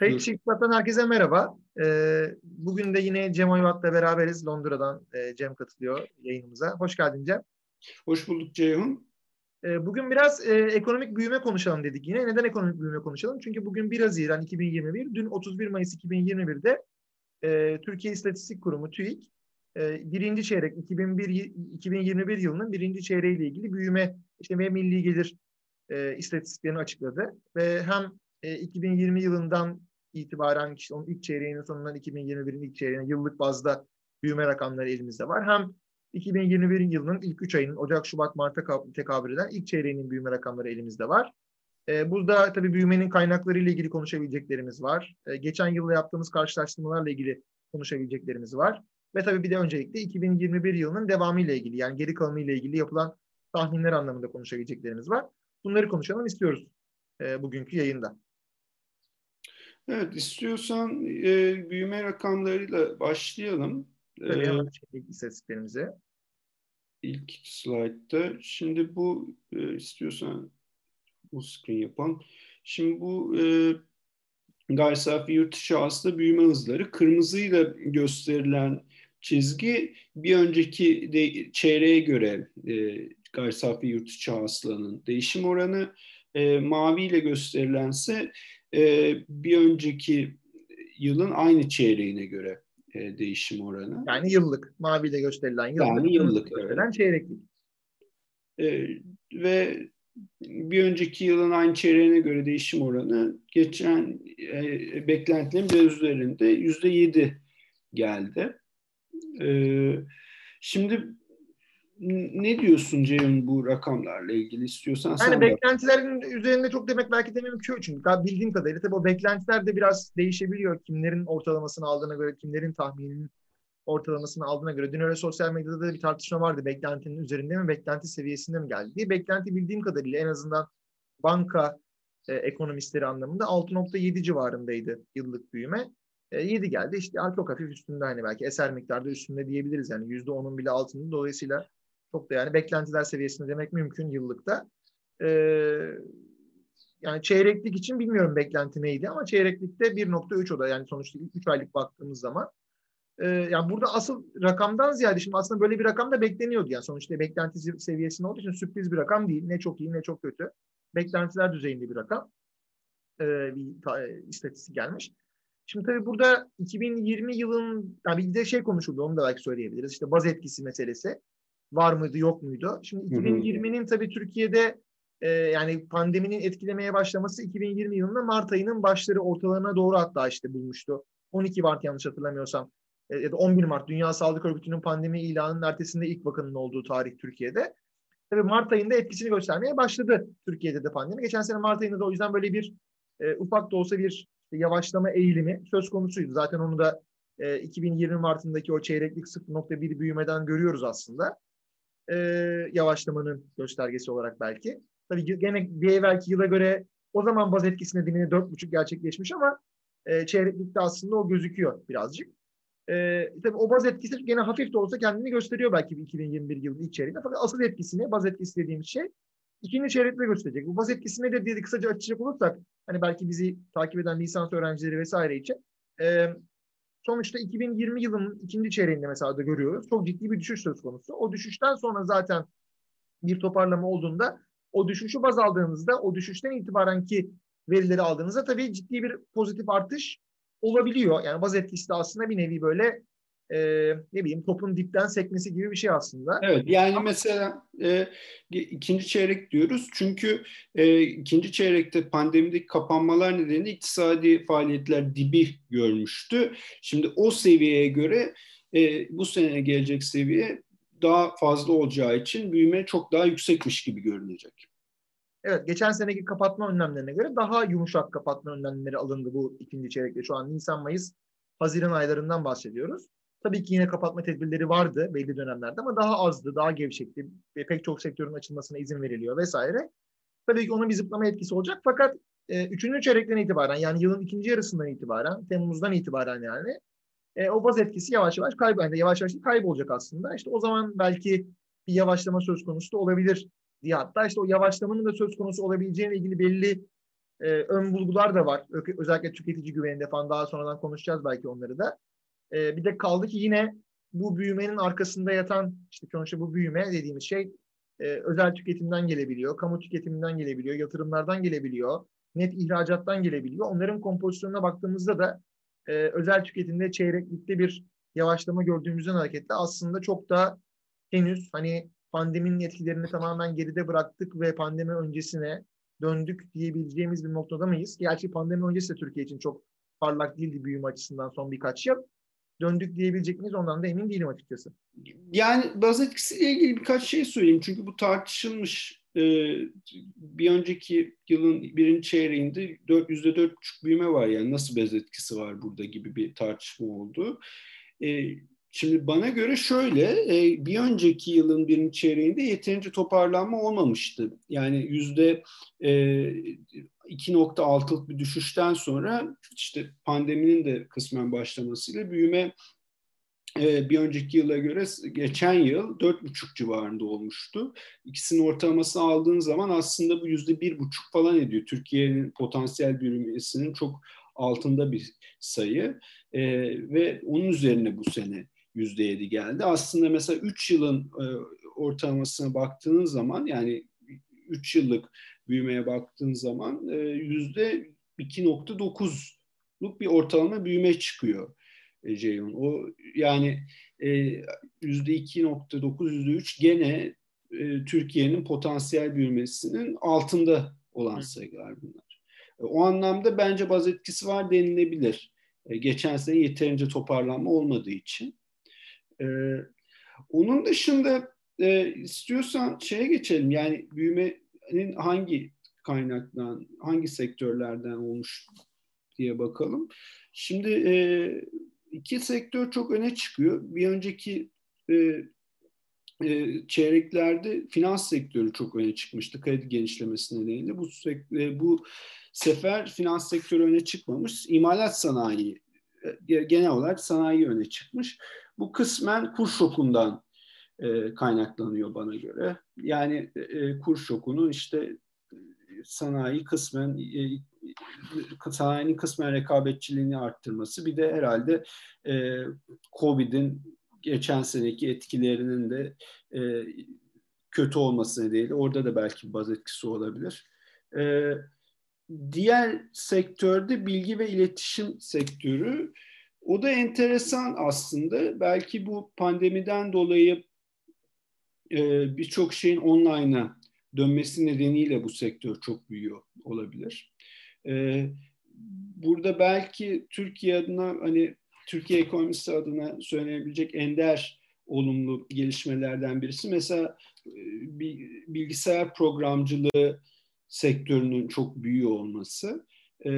Kayıt Çıkmak'tan herkese merhaba. Ee, bugün de yine Cem Oyvat'la beraberiz. Londra'dan e, Cem katılıyor yayınımıza. Hoş geldin Cem. Hoş bulduk Ceyhun. Ee, bugün biraz e, ekonomik büyüme konuşalım dedik yine. Neden ekonomik büyüme konuşalım? Çünkü bugün 1 Haziran 2021, dün 31 Mayıs 2021'de e, Türkiye İstatistik Kurumu TÜİK e, birinci çeyrek 2001, 2021 yılının birinci çeyreğiyle ilgili büyüme işte ve milli gelir e, istatistiklerini açıkladı. Ve hem e, 2020 yılından itibaren işte onun ilk çeyreğinin sonundan 2021'in ilk çeyreğine yıllık bazda büyüme rakamları elimizde var. Hem 2021 yılının ilk 3 ayının Ocak, Şubat, Mart'a tekabül eden ilk çeyreğinin büyüme rakamları elimizde var. E, burada tabii büyümenin kaynakları ile ilgili konuşabileceklerimiz var. E, geçen yılda yaptığımız karşılaştırmalarla ilgili konuşabileceklerimiz var. Ve tabii bir de öncelikle 2021 yılının devamı ile ilgili yani geri kalanı ile ilgili yapılan tahminler anlamında konuşabileceklerimiz var. Bunları konuşalım istiyoruz e, bugünkü yayında. Evet, istiyorsan e, büyüme rakamlarıyla başlayalım. Tabii ee, istatistiklerimize. İlk slaytta. Şimdi bu e, istiyorsan bu screen yapalım. Şimdi bu e, gayri safi yurt içi hasıla büyüme hızları kırmızıyla gösterilen çizgi bir önceki de, çeyreğe göre e, gayri safi yurt içi hasılanın değişim oranı e, maviyle gösterilense e, bir önceki yılın aynı çeyreğine göre e, değişim oranı. Yani yıllık. Maviyle gösterilen yıllık. Yani yıllık. Gösterilen evet. çeyreklik. E, ve bir önceki yılın aynı çeyreğine göre değişim oranı geçen e, beklentilerin biraz üzerinde yüzde yedi geldi. E, şimdi ne diyorsun Ceyhun bu rakamlarla ilgili istiyorsan yani sen beklentilerin bak. üzerinde çok demek belki de mümkün çünkü bildiğim kadarıyla tabii o beklentiler de biraz değişebiliyor. Kimlerin ortalamasını aldığına göre, kimlerin tahmininin ortalamasını aldığına göre. Dün öyle sosyal medyada da bir tartışma vardı. Beklentinin üzerinde mi, beklenti seviyesinde mi geldi diye. Beklenti bildiğim kadarıyla en azından banka e, ekonomistleri anlamında 6.7 civarındaydı yıllık büyüme. E, 7 geldi. İşte çok hafif üstünde hani belki eser miktarda üstünde diyebiliriz. Yani %10'un bile altında. Dolayısıyla çok da yani beklentiler seviyesinde demek mümkün yıllıkta. Ee, yani çeyreklik için bilmiyorum beklenti neydi ama çeyreklikte 1.3 o da yani sonuçta 3 aylık baktığımız zaman. Ee, yani burada asıl rakamdan ziyade şimdi aslında böyle bir rakam da bekleniyordu. Yani sonuçta beklenti seviyesinde olduğu için sürpriz bir rakam değil. Ne çok iyi ne çok kötü. Beklentiler düzeyinde bir rakam. Ee, bir ta, istatistik gelmiş. Şimdi tabii burada 2020 yılın yani bir de şey konuşuldu onu da belki söyleyebiliriz. İşte baz etkisi meselesi var mıydı yok muydu? Şimdi 2020'nin tabii Türkiye'de e, yani pandeminin etkilemeye başlaması 2020 yılında Mart ayının başları ortalarına doğru hatta işte bulmuştu. 12 Mart yanlış hatırlamıyorsam e, ya da 11 Mart Dünya Sağlık Örgütü'nün pandemi ilanının ertesinde ilk vakanın olduğu tarih Türkiye'de. Tabii Mart ayında etkisini göstermeye başladı Türkiye'de de pandemi. Geçen sene Mart ayında da o yüzden böyle bir e, ufak da olsa bir yavaşlama eğilimi söz konusuydu. Zaten onu da e, 2020 Mart'ındaki o çeyreklik 0.1 büyümeden görüyoruz aslında e, yavaşlamanın göstergesi olarak belki. Tabii gene bir evvelki yıla göre o zaman baz etkisi nedeniyle 4,5 gerçekleşmiş ama e, çeyreklikte aslında o gözüküyor birazcık. E, tabii o baz etkisi gene hafif de olsa kendini gösteriyor belki 2021 yılının ilk çeyreğinde. Fakat asıl etkisini, baz etkisi dediğimiz şey ikinci çeyrekte gösterecek. Bu baz etkisi nedir diye kısaca açacak olursak hani belki bizi takip eden lisans öğrencileri vesaire için e, sonuçta 2020 yılının ikinci çeyreğinde mesela da görüyoruz. Çok ciddi bir düşüş söz konusu. O düşüşten sonra zaten bir toparlama olduğunda o düşüşü baz aldığınızda o düşüşten itibaren ki verileri aldığınızda tabii ciddi bir pozitif artış olabiliyor. Yani baz etkisi de aslında bir nevi böyle e, ne bileyim topun dipten sekmesi gibi bir şey aslında. Evet yani Ama, mesela e, ikinci çeyrek diyoruz çünkü e, ikinci çeyrekte pandemideki kapanmalar nedeniyle iktisadi faaliyetler dibi görmüştü. Şimdi o seviyeye göre e, bu sene gelecek seviye daha fazla olacağı için büyüme çok daha yüksekmiş gibi görünecek. Evet, geçen seneki kapatma önlemlerine göre daha yumuşak kapatma önlemleri alındı bu ikinci çeyrekte. Şu an Nisan, Mayıs, Haziran aylarından bahsediyoruz. Tabii ki yine kapatma tedbirleri vardı belli dönemlerde ama daha azdı, daha gevşekti. Pek çok sektörün açılmasına izin veriliyor vesaire. Tabii ki onun bir zıplama etkisi olacak fakat e, üçüncü çeyrekten itibaren yani yılın ikinci yarısından itibaren, Temmuz'dan itibaren yani e, o baz etkisi yavaş yavaş yani yavaş yavaş kaybolacak aslında. İşte o zaman belki bir yavaşlama söz konusu da olabilir diye hatta işte o yavaşlamanın da söz konusu olabileceğine ilgili belli e, ön bulgular da var. Özellikle tüketici güveninde falan daha sonradan konuşacağız belki onları da. E, bir de kaldı ki yine bu büyümenin arkasında yatan işte sonuçta bu büyüme dediğimiz şey e, özel tüketimden gelebiliyor, kamu tüketiminden gelebiliyor, yatırımlardan gelebiliyor, net ihracattan gelebiliyor. Onların kompozisyonuna baktığımızda da e, özel tüketimde çeyreklikte bir yavaşlama gördüğümüzden hareketle aslında çok da henüz hani pandeminin etkilerini tamamen geride bıraktık ve pandemi öncesine döndük diyebileceğimiz bir noktada mıyız? Gerçi pandemi öncesi de Türkiye için çok parlak değildi büyüme açısından son birkaç yıl. Döndük diyebilecek miyiz? Ondan da emin değilim açıkçası. Yani baz etkisiyle ilgili birkaç şey söyleyeyim. Çünkü bu tartışılmış. Ee, bir önceki yılın birinci çeyreğinde yüzde dört buçuk büyüme var. Yani nasıl bez etkisi var burada gibi bir tartışma oldu. Ee, Şimdi bana göre şöyle, e, bir önceki yılın birinci çeyreğinde yeterince toparlanma olmamıştı. Yani yüzde 2.6'lık e, bir düşüşten sonra işte pandeminin de kısmen başlamasıyla büyüme e, bir önceki yıla göre geçen yıl 4,5 civarında olmuştu. İkisinin ortalamasını aldığın zaman aslında bu yüzde bir buçuk falan ediyor. Türkiye'nin potansiyel büyümesinin çok altında bir sayı ve onun üzerine bu sene %7 geldi. Aslında mesela 3 yılın e, ortalamasına baktığın zaman yani 3 yıllık büyümeye baktığın zaman e, yüzde 2.9'luk bir ortalama büyüme çıkıyor e, Ceyhun. O yani yüzde 2.9, yüzde 3 gene Türkiye'nin potansiyel büyümesinin altında olan sayılar bunlar. O anlamda bence baz etkisi var denilebilir. Geçen sene yeterince toparlanma olmadığı için. Onun dışında e, istiyorsan şeye geçelim. Yani büyümenin hangi kaynaktan, hangi sektörlerden olmuş diye bakalım. Şimdi e, iki sektör çok öne çıkıyor. Bir önceki e, e, çeyreklerde finans sektörü çok öne çıkmıştı kredi genişlemesi nedeniyle. Bu, e, bu sefer finans sektörü öne çıkmamış. İmalat sanayi e, genel olarak sanayi öne çıkmış. Bu kısmen kur şokundan e, kaynaklanıyor bana göre. Yani e, kur şokunun işte sanayi kısmen e, sanayinin kısmen rekabetçiliğini arttırması bir de herhalde e, Covid'in geçen seneki etkilerinin de e, kötü olması nedeniyle orada da belki baz etkisi olabilir. E, diğer sektörde bilgi ve iletişim sektörü o da enteresan aslında. Belki bu pandemiden dolayı e, birçok şeyin online'a dönmesi nedeniyle bu sektör çok büyüyor olabilir. E, burada belki Türkiye adına hani Türkiye ekonomisi adına söylenebilecek ender olumlu gelişmelerden birisi. Mesela e, bilgisayar programcılığı sektörünün çok büyüyor olması. E,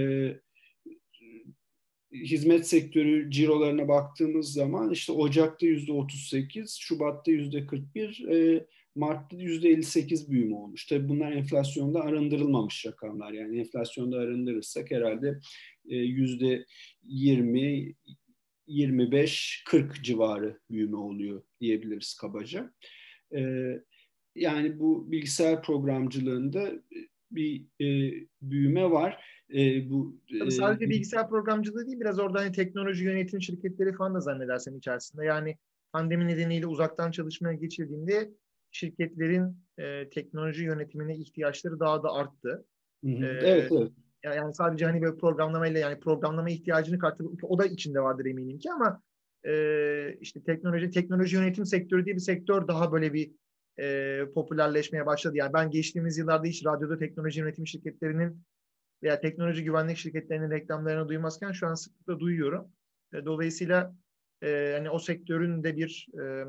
hizmet sektörü cirolarına baktığımız zaman işte Ocak'ta yüzde 38, Şubat'ta yüzde 41, e, Mart'ta yüzde 58 büyüme olmuş. Tabii bunlar enflasyonda arındırılmamış rakamlar. Yani enflasyonda arındırırsak herhalde e, yüzde 20, 25, 40 civarı büyüme oluyor diyebiliriz kabaca. E, yani bu bilgisayar programcılığında bir e, büyüme var. E, bu Tabii e, sadece bilgisayar programcılığı değil biraz orada hani teknoloji yönetim şirketleri falan da zannedersem içerisinde. Yani pandemi nedeniyle uzaktan çalışmaya geçildiğinde şirketlerin e, teknoloji yönetimine ihtiyaçları daha da arttı. Hı hı. Ee, evet, evet. Yani sadece hani böyle programlamayla yani programlama ihtiyacını karttı. O da içinde vardır eminim ki ama e, işte teknoloji teknoloji yönetim sektörü diye bir sektör daha böyle bir e, popülerleşmeye başladı. Yani ben geçtiğimiz yıllarda hiç radyoda teknoloji yönetim şirketlerinin veya teknoloji güvenlik şirketlerinin reklamlarını duymazken şu an sıklıkla duyuyorum. E, dolayısıyla e, hani o sektörün de bir e,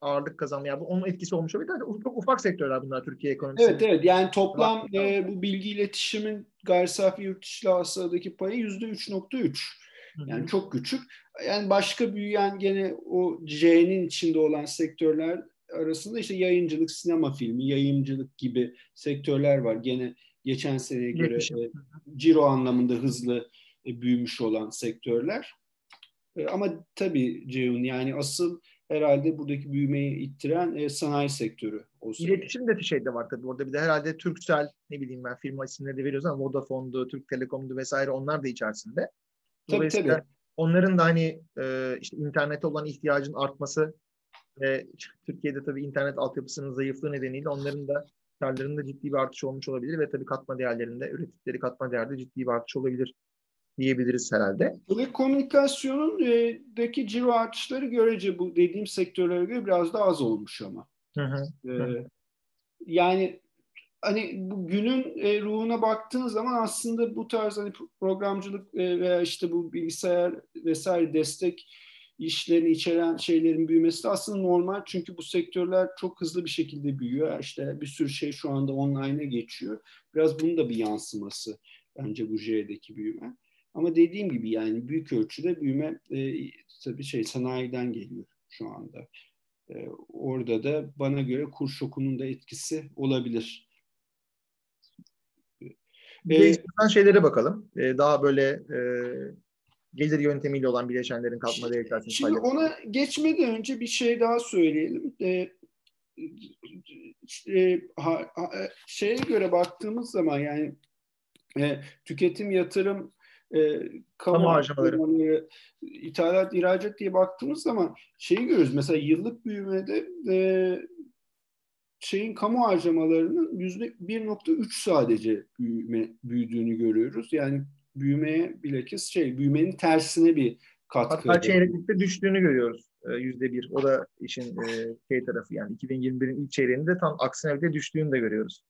ağırlık kazanmaya, yani onun etkisi olmuş olabilir. Çok ufak sektörler bunlar Türkiye ekonomisi. Evet evet yani toplam e, bu bilgi iletişimin gayri safi yurt dışı hasıladaki payı yüzde 3.3. Yani çok küçük. Yani başka büyüyen gene o C'nin içinde olan sektörler arasında işte yayıncılık, sinema filmi, yayıncılık gibi sektörler var. Gene geçen seneye göre e, ciro anlamında hızlı e, büyümüş olan sektörler. E, ama tabii Ceyhun yani asıl herhalde buradaki büyümeyi ittiren e, sanayi sektörü O. İletişim de şeyde var tabii. Orada bir de herhalde Turkcell ne bileyim ben firma isimleri de veriyoruz ama Vodafone'du, Türk Telekom'du vesaire onlar da içerisinde. Tabii tabii. onların da hani e, işte internete olan ihtiyacın artması ve Türkiye'de tabii internet altyapısının zayıflığı nedeniyle onların da karlarında ciddi bir artış olmuş olabilir ve tabii katma değerlerinde, ürettikleri katma değerde ciddi bir artış olabilir diyebiliriz herhalde. Telekomünikasyonun e, ciro artışları görece bu dediğim sektörlere göre biraz daha az olmuş ama. Hı hı. E, yani hani bu günün e, ruhuna baktığın zaman aslında bu tarz hani programcılık e, veya işte bu bilgisayar vesaire destek işlerini içeren şeylerin büyümesi de aslında normal. Çünkü bu sektörler çok hızlı bir şekilde büyüyor. İşte bir sürü şey şu anda online'a geçiyor. Biraz bunun da bir yansıması bence bu J'deki büyüme. Ama dediğim gibi yani büyük ölçüde büyüme e, tabii şey sanayiden geliyor şu anda. E, orada da bana göre kur şokunun da etkisi olabilir. Bir de istersen şeylere bakalım. Ee, daha böyle e, gelir yöntemiyle olan bileşenlerin katma değer içerisinde Şimdi paylaşımı. ona geçmeden önce bir şey daha söyleyelim. E, e, ha, ha, şeye göre baktığımız zaman yani e, tüketim, yatırım, e, kamu, harcamaları, ithalat, ihracat diye baktığımız zaman şeyi görüyoruz. Mesela yıllık büyümede e, şeyin kamu harcamalarının yüzde 1.3 sadece büyüme, büyüdüğünü görüyoruz. Yani büyümeye bilakis şey büyümenin tersine bir katkı. Hatta çeyreklikte düştüğünü görüyoruz. e, Yüzde bir. O da işin e, şey tarafı yani 2021'in ilk çeyreğinde tam aksine bir de düştüğünü de görüyoruz.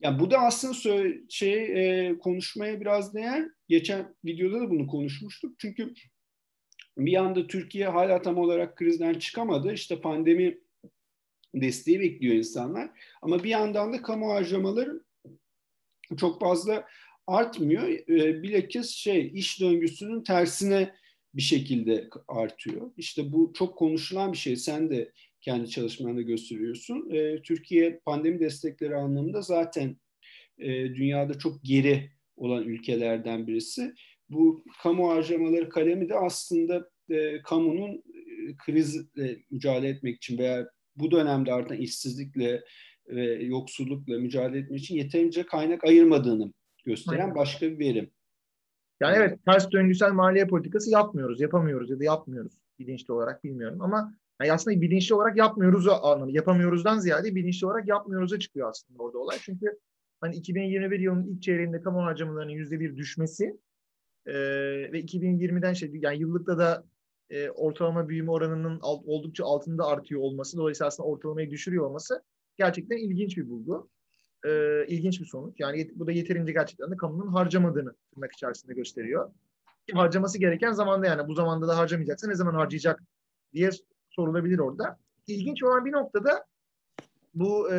Yani bu da aslında şey e, konuşmaya biraz değer. Geçen videoda da bunu konuşmuştuk. Çünkü bir yanda Türkiye hala tam olarak krizden çıkamadı. İşte pandemi desteği bekliyor insanlar. Ama bir yandan da kamu harcamaları çok fazla artmıyor. E, bilakis şey iş döngüsünün tersine bir şekilde artıyor. İşte bu çok konuşulan bir şey. Sen de kendi çalışmanda gösteriyorsun. E, Türkiye pandemi destekleri anlamında zaten e, dünyada çok geri olan ülkelerden birisi. Bu kamu harcamaları kalemi de aslında e, kamunun e, krizle mücadele etmek için veya bu dönemde artan işsizlikle ve yoksullukla mücadele etmek için yeterince kaynak ayırmadığını gösteren Aynen. başka bir verim. Yani evet ters döngüsel maliye politikası yapmıyoruz, yapamıyoruz ya da yapmıyoruz bilinçli olarak bilmiyorum ama yani aslında bilinçli olarak yapmıyoruz anlamı. Yapamıyoruzdan ziyade bilinçli olarak yapmıyoruz'a çıkıyor aslında orada olay. Çünkü hani 2021 yılının ilk çeyreğinde kamu harcamalarının yüzde bir düşmesi e, ve 2020'den şey yani yıllıkta da e, ortalama büyüme oranının alt, oldukça altında artıyor olması dolayısıyla aslında ortalamayı düşürüyor olması gerçekten ilginç bir bulgu. E, ilginç bir sonuç. Yani bu da yeterince gerçekten de kamunun harcamadığını tırnak içerisinde gösteriyor. Harcaması gereken zamanda yani bu zamanda da harcamayacaksa ne zaman harcayacak diye sorulabilir orada. İlginç olan bir noktada bu e,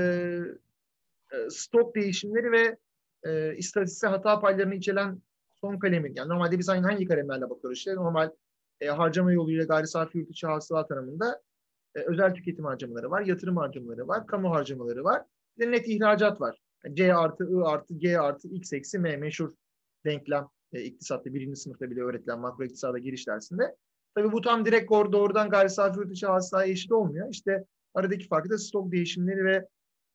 e, stok değişimleri ve e, istatistiksel hata paylarını içeren son kalemin. Yani normalde biz aynı hangi kalemlerle bakıyoruz? İşte normal e, harcama yoluyla gayri safi yurt içi hasıla tanımında e, özel tüketim harcamaları var, yatırım harcamaları var, kamu harcamaları var. Bir de net ihracat var. C artı I artı G artı X eksi M meşhur denklem e, iktisatta birinci sınıfta bile öğretilen makro iktisada giriş dersinde. Tabii bu tam direkt doğru- doğrudan gayri safi yurt içi hasılaya eşit olmuyor. İşte aradaki farkı da stok değişimleri ve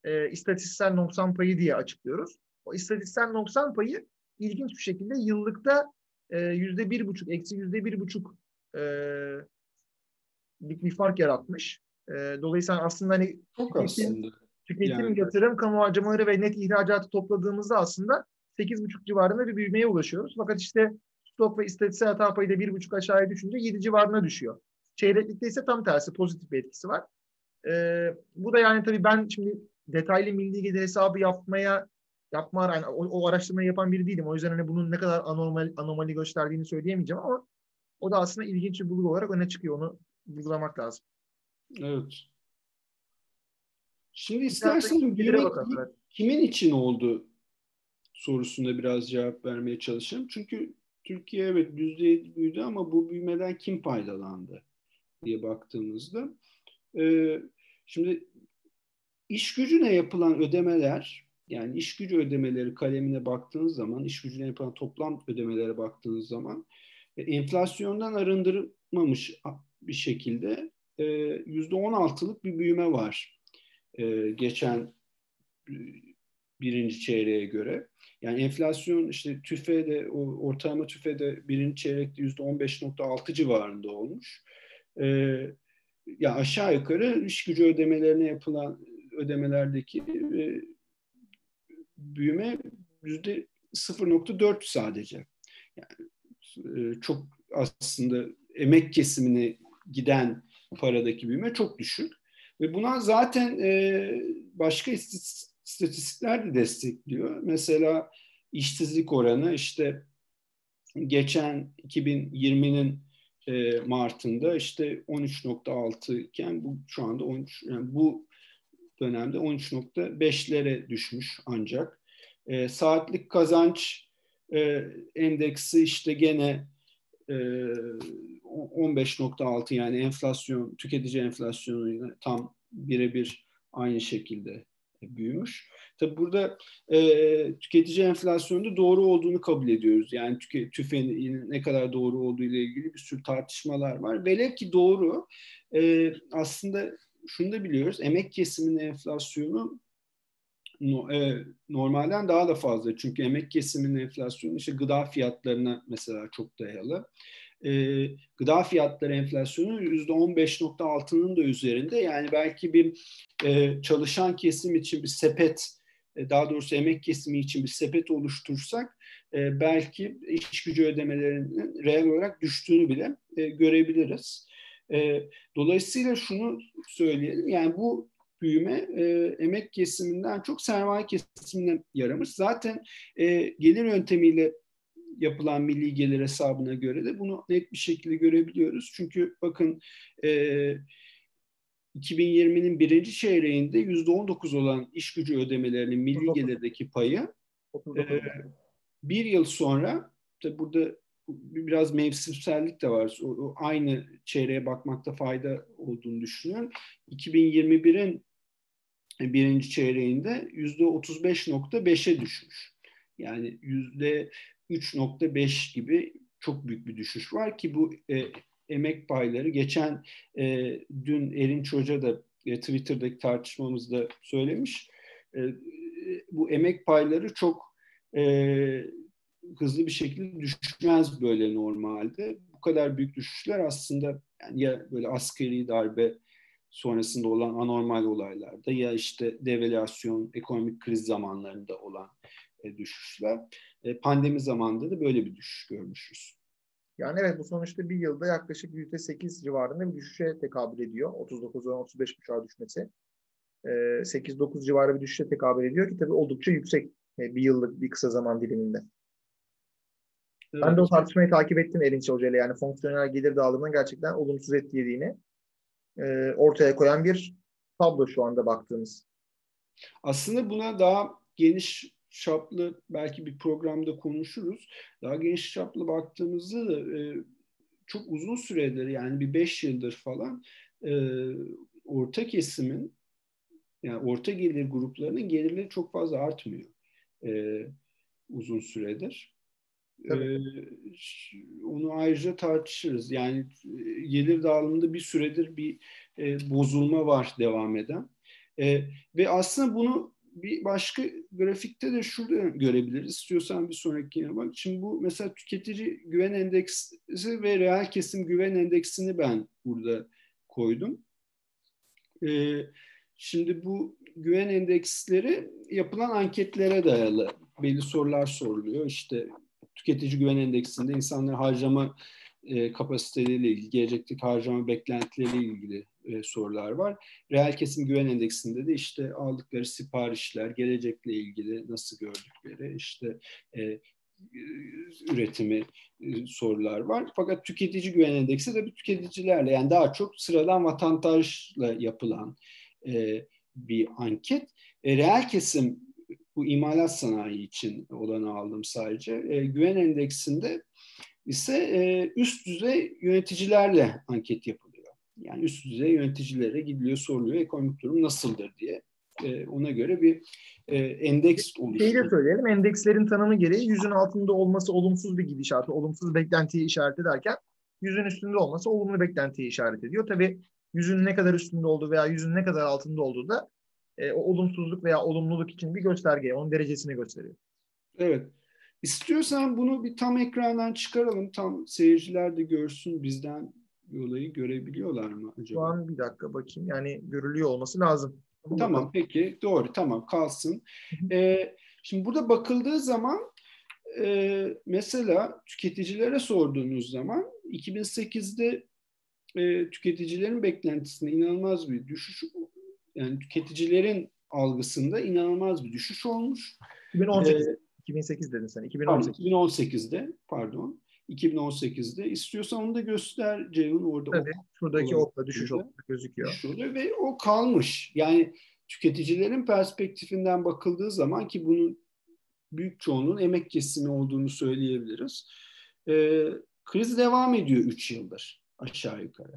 e, istatistiksel noksan payı diye açıklıyoruz. O istatistiksel noksan payı ilginç bir şekilde yıllıkta e, yüzde bir buçuk, eksi yüzde bir buçuk e, bir fark yaratmış. E, dolayısıyla aslında hani Çok aslında. Tüketim, Yani- yatırım, kamu harcamaları ve net ihracatı topladığımızda aslında 8,5 civarında bir büyümeye ulaşıyoruz. Fakat işte stok ve istatistiksel hata payı da 1,5 aşağıya düşünce 7 civarına düşüyor. Çeyreklikte ise tam tersi pozitif bir etkisi var. Ee, bu da yani tabii ben şimdi detaylı milli gelir hesabı yapmaya yapma yani o, o araştırmayı yapan biri değilim. O yüzden hani bunun ne kadar anormal anomali gösterdiğini söyleyemeyeceğim ama o da aslında ilginç bir bulgu olarak öne çıkıyor. Onu vurgulamak lazım. Evet. Şimdi istersen gelire büyüme bakalım, evet. kimin için oldu sorusunda biraz cevap vermeye çalışayım. Çünkü Türkiye evet yüzde büyüdü ama bu büyümeden kim faydalandı diye baktığımızda e, şimdi iş gücüne yapılan ödemeler yani iş gücü ödemeleri kalemine baktığınız zaman iş gücüne yapılan toplam ödemelere baktığınız zaman e, enflasyondan arındırılmamış bir şekilde e, yüzde 16'lık bir büyüme var. E, geçen birinci çeyreğe göre. Yani enflasyon işte TÜFE'de, ortalama TÜFE'de birinci çeyrekte yüzde 15.6 civarında olmuş. Ee, ya aşağı yukarı iş gücü ödemelerine yapılan ödemelerdeki e, büyüme yüzde 0.4 sadece. Yani, e, çok aslında emek kesimine giden paradaki büyüme çok düşük. Ve buna zaten e, başka istatistikler de destekliyor. Mesela işsizlik oranı işte geçen 2020'nin e, Mart'ında işte 13.6 iken bu şu anda 13 yani bu dönemde 13.5'lere düşmüş ancak. E, saatlik kazanç e, endeksi işte gene 15.6 yani enflasyon, tüketici enflasyonu tam birebir aynı şekilde büyümüş. Tabi burada e, tüketici enflasyonunda doğru olduğunu kabul ediyoruz. Yani tüke, TÜFE'nin ne kadar doğru olduğu ile ilgili bir sürü tartışmalar var. Velev ki doğru e, aslında şunu da biliyoruz. Emek kesiminin enflasyonu e, normalden daha da fazla. Çünkü emek kesiminin enflasyonu işte gıda fiyatlarına mesela çok dayalı e, gıda fiyatları enflasyonu %15.6'nın da üzerinde. Yani belki bir e, çalışan kesim için bir sepet, daha doğrusu emek kesimi için bir sepet oluştursak belki iş gücü ödemelerinin reel olarak düştüğünü bile görebiliriz. Dolayısıyla şunu söyleyelim, yani bu büyüme e, emek kesiminden çok sermaye kesiminden yaramış. Zaten e, gelir yöntemiyle yapılan milli gelir hesabına göre de bunu net bir şekilde görebiliyoruz. Çünkü bakın e, 2020'nin birinci çeyreğinde yüzde 19 olan iş gücü ödemelerinin milli gelirdeki payı e, bir yıl sonra tabi burada biraz mevsimsellik de var. O, o aynı çeyreğe bakmakta fayda olduğunu düşünüyorum. 2021'in birinci çeyreğinde yüzde 35.5'e düşmüş. Yani yüzde 3.5 gibi çok büyük bir düşüş var ki bu e, emek payları geçen e, dün Erin Hoca da e, Twitter'daki tartışmamızda söylemiş. E, bu emek payları çok e, hızlı bir şekilde düşmez böyle normalde. Bu kadar büyük düşüşler aslında yani ya böyle askeri darbe sonrasında olan anormal olaylarda ya işte devalüasyon, ekonomik kriz zamanlarında olan e, düşüşler. E, pandemi zamanında da böyle bir düşüş görmüşüz. Yani evet bu sonuçta bir yılda yaklaşık %8 civarında bir düşüşe tekabül ediyor. 39'dan 35 buçuğa düşmesi. 8-9 e, civarı bir düşüşe tekabül ediyor ki tabii oldukça yüksek bir yıllık bir kısa zaman diliminde. Evet. Ben de o tartışmayı takip ettim Erinç Hoca ile. Yani fonksiyonel gelir dağılımının gerçekten olumsuz etkilediğini ortaya koyan bir tablo şu anda baktığımız. Aslında buna daha geniş çaplı belki bir programda konuşuruz. Daha geniş çaplı baktığımızda da e, çok uzun süredir yani bir beş yıldır falan e, orta kesimin yani orta gelir gruplarının gelirleri çok fazla artmıyor e, uzun süredir. Onu ayrıca tartışırız. Yani e, gelir dağılımında bir süredir bir e, bozulma var devam eden. E, ve aslında bunu bir başka grafikte de şurada görebiliriz. İstiyorsan bir sonrakine bak. Şimdi bu mesela tüketici güven endeksi ve reel kesim güven endeksini ben burada koydum. Ee, şimdi bu güven endeksleri yapılan anketlere dayalı belli sorular soruluyor. İşte tüketici güven endeksinde insanların harcama e, kapasiteleriyle ilgili, gelecekteki harcama beklentileriyle ilgili e, sorular var. Reel kesim güven endeksinde de işte aldıkları siparişler, gelecekle ilgili nasıl gördükleri, işte e, üretimi e, sorular var. Fakat tüketici güven endeksi de bir tüketicilerle yani daha çok sıradan vatandaşla yapılan e, bir anket. E, reel kesim bu imalat sanayi için olanı aldım sadece. E, güven endeksinde ise e, üst düzey yöneticilerle anket yapılıyor. Yani üst düzey yöneticilere gidiliyor, soruluyor ekonomik durum nasıldır diye. E, ona göre bir e, endeks oluşturuyor. Şeyi de söyleyelim, endekslerin tanımı gereği yüzün altında olması olumsuz bir gidişatı, olumsuz beklentiyi işaret ederken yüzün üstünde olması olumlu beklentiyi işaret ediyor. Tabii yüzün ne kadar üstünde olduğu veya yüzün ne kadar altında olduğu da e, o olumsuzluk veya olumluluk için bir gösterge, onun derecesini gösteriyor. Evet. İstiyorsan bunu bir tam ekrandan çıkaralım. Tam seyirciler de görsün bizden olayı görebiliyorlar mı acaba? Şu an bir dakika bakayım. Yani görülüyor olması lazım. Tamam bakalım. peki doğru tamam kalsın. Ee, şimdi burada bakıldığı zaman e, mesela tüketicilere sorduğunuz zaman 2008'de e, tüketicilerin beklentisinde inanılmaz bir düşüş yani tüketicilerin algısında inanılmaz bir düşüş olmuş. 2018 ee, 2008 dedin sen. 2018. Pardon, 2018'de pardon. 2018'de. İstiyorsan onu da göster Ceyhun orada. Tabii. Ok, şuradaki okla düşüş okla gözüküyor. Şurada ve o kalmış. Yani tüketicilerin perspektifinden bakıldığı zaman ki bunun büyük çoğunluğun emek kesimi olduğunu söyleyebiliriz. Ee, kriz devam ediyor 3 yıldır aşağı yukarı.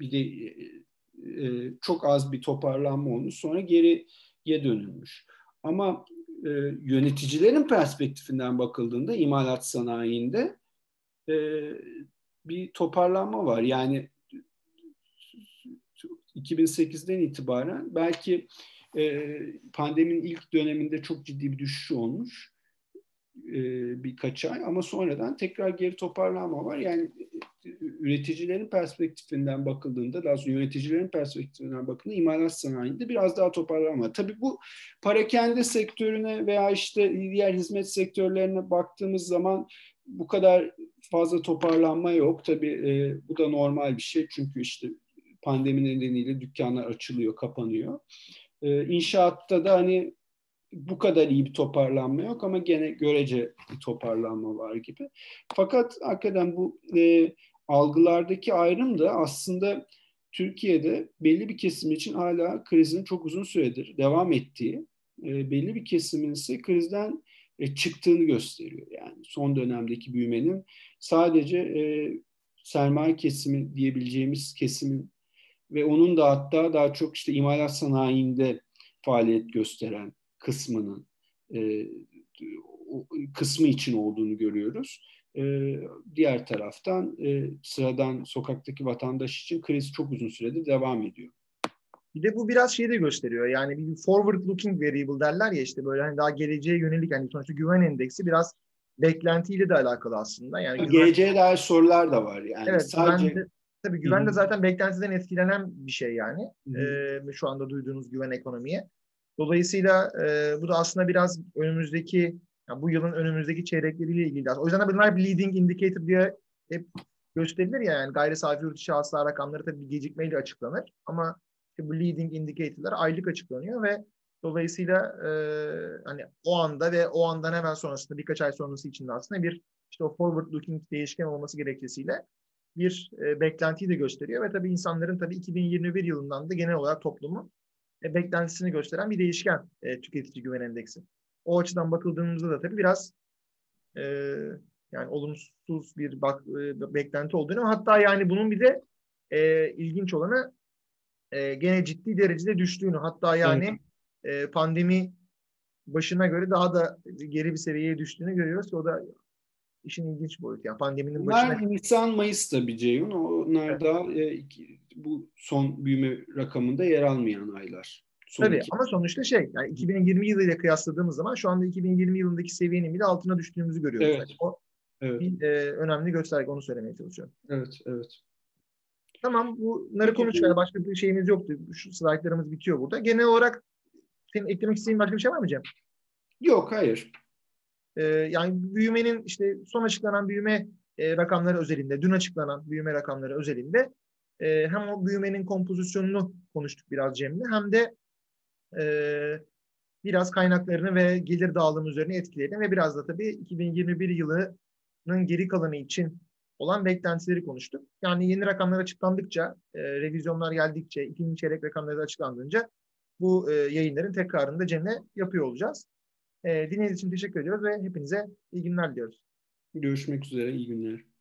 Bir de e, e, çok az bir toparlanma olmuş sonra geriye dönülmüş. Ama e, yöneticilerin perspektifinden bakıldığında imalat sanayinde e, bir toparlanma var. Yani 2008'den itibaren belki e, pandeminin ilk döneminde çok ciddi bir düşüş olmuş e, birkaç ay ama sonradan tekrar geri toparlanma var. Yani e, üreticilerin perspektifinden bakıldığında, daha sonra yöneticilerin perspektifinden bakıldığında imalat sanayinde biraz daha toparlanma. Tabii bu parakende sektörüne veya işte diğer hizmet sektörlerine baktığımız zaman bu kadar fazla toparlanma yok. Tabii e, bu da normal bir şey çünkü işte pandemi nedeniyle dükkanlar açılıyor, kapanıyor. E, inşaatta da hani bu kadar iyi bir toparlanma yok ama gene görece bir toparlanma var gibi. Fakat hakikaten bu e, algılardaki ayrım da aslında Türkiye'de belli bir kesim için hala krizin çok uzun süredir devam ettiği, e, belli bir kesimin ise krizden e, çıktığını gösteriyor. Yani son dönemdeki büyümenin sadece e, sermaye kesimi diyebileceğimiz kesimin ve onun da hatta daha çok işte imalat sanayinde faaliyet gösteren kısmının e, kısmı için olduğunu görüyoruz. E, diğer taraftan e, sıradan sokaktaki vatandaş için kriz çok uzun süredir devam ediyor. Bir de bu biraz şeyi de gösteriyor. Yani bir forward looking variable derler ya işte böyle hani daha geleceğe yönelik hani sonuçta güven endeksi biraz beklentiyle de alakalı aslında. Yani güven... geleceğe dair sorular da var yani. Evet, sadece güven de, tabii güven de zaten beklentiden etkilenen bir şey yani. Ee, şu anda duyduğunuz güven ekonomiye. Dolayısıyla e, bu da aslında biraz önümüzdeki yani bu yılın önümüzdeki çeyrekleriyle ilgili. O yüzden bunlar bir leading indicator diye hep gösterilir ya yani gayri safi yurt içi hasıla rakamları tabii gecikmeyle açıklanır ama işte bu leading indicator'lar aylık açıklanıyor ve dolayısıyla e, hani o anda ve o andan hemen sonrasında birkaç ay sonrası içinde aslında bir işte o forward looking değişken olması gerekçesiyle bir e, beklentiyi de gösteriyor ve tabii insanların tabii 2021 yılından da genel olarak toplumun e, beklentisini gösteren bir değişken e, tüketici güven endeksi. O açıdan bakıldığımızda da tabii biraz e, yani olumsuz bir bak, e, beklenti olduğunu hatta yani bunun bir de e, ilginç olanı e, gene ciddi derecede düştüğünü hatta yani evet. e, pandemi başına göre daha da geri bir seviyeye düştüğünü görüyoruz. O da işin ilginç boyutu. Yani pandeminin Bunlar başına... Nisan, Mayıs tabii Ceyhun. Onlar evet. da e, bu son büyüme rakamında yer almayan aylar. Son tabii iki. ama sonuçta şey yani 2020 yılıyla kıyasladığımız zaman şu anda 2020 yılındaki seviyenin bile altına düştüğümüzü görüyoruz. Evet. Yani o evet. bir e, önemli gösterge onu söylemeye çalışıyorum. Evet, evet. Tamam bunları konuşmaya başka bir şeyimiz yoktu. Şu slaytlarımız bitiyor burada. Genel olarak senin eklemek istediğin başka bir şey var mı Cem? Yok, hayır. Ee, yani büyümenin işte son açıklanan büyüme e, rakamları özelinde, dün açıklanan büyüme rakamları özelinde e, hem o büyümenin kompozisyonunu konuştuk biraz Cem'le hem de e, biraz kaynaklarını ve gelir dağılımı üzerine etkilerini ve biraz da tabii 2021 yılının geri kalanı için olan beklentileri konuştuk. Yani yeni rakamlar açıklandıkça, e, revizyonlar geldikçe, ikinci çeyrek rakamları açıklandığınca bu e, yayınların tekrarını da Cem'le yapıyor olacağız. E, dinlediğiniz için teşekkür ediyoruz ve hepinize iyi günler diliyoruz. Görüşmek üzere, iyi günler.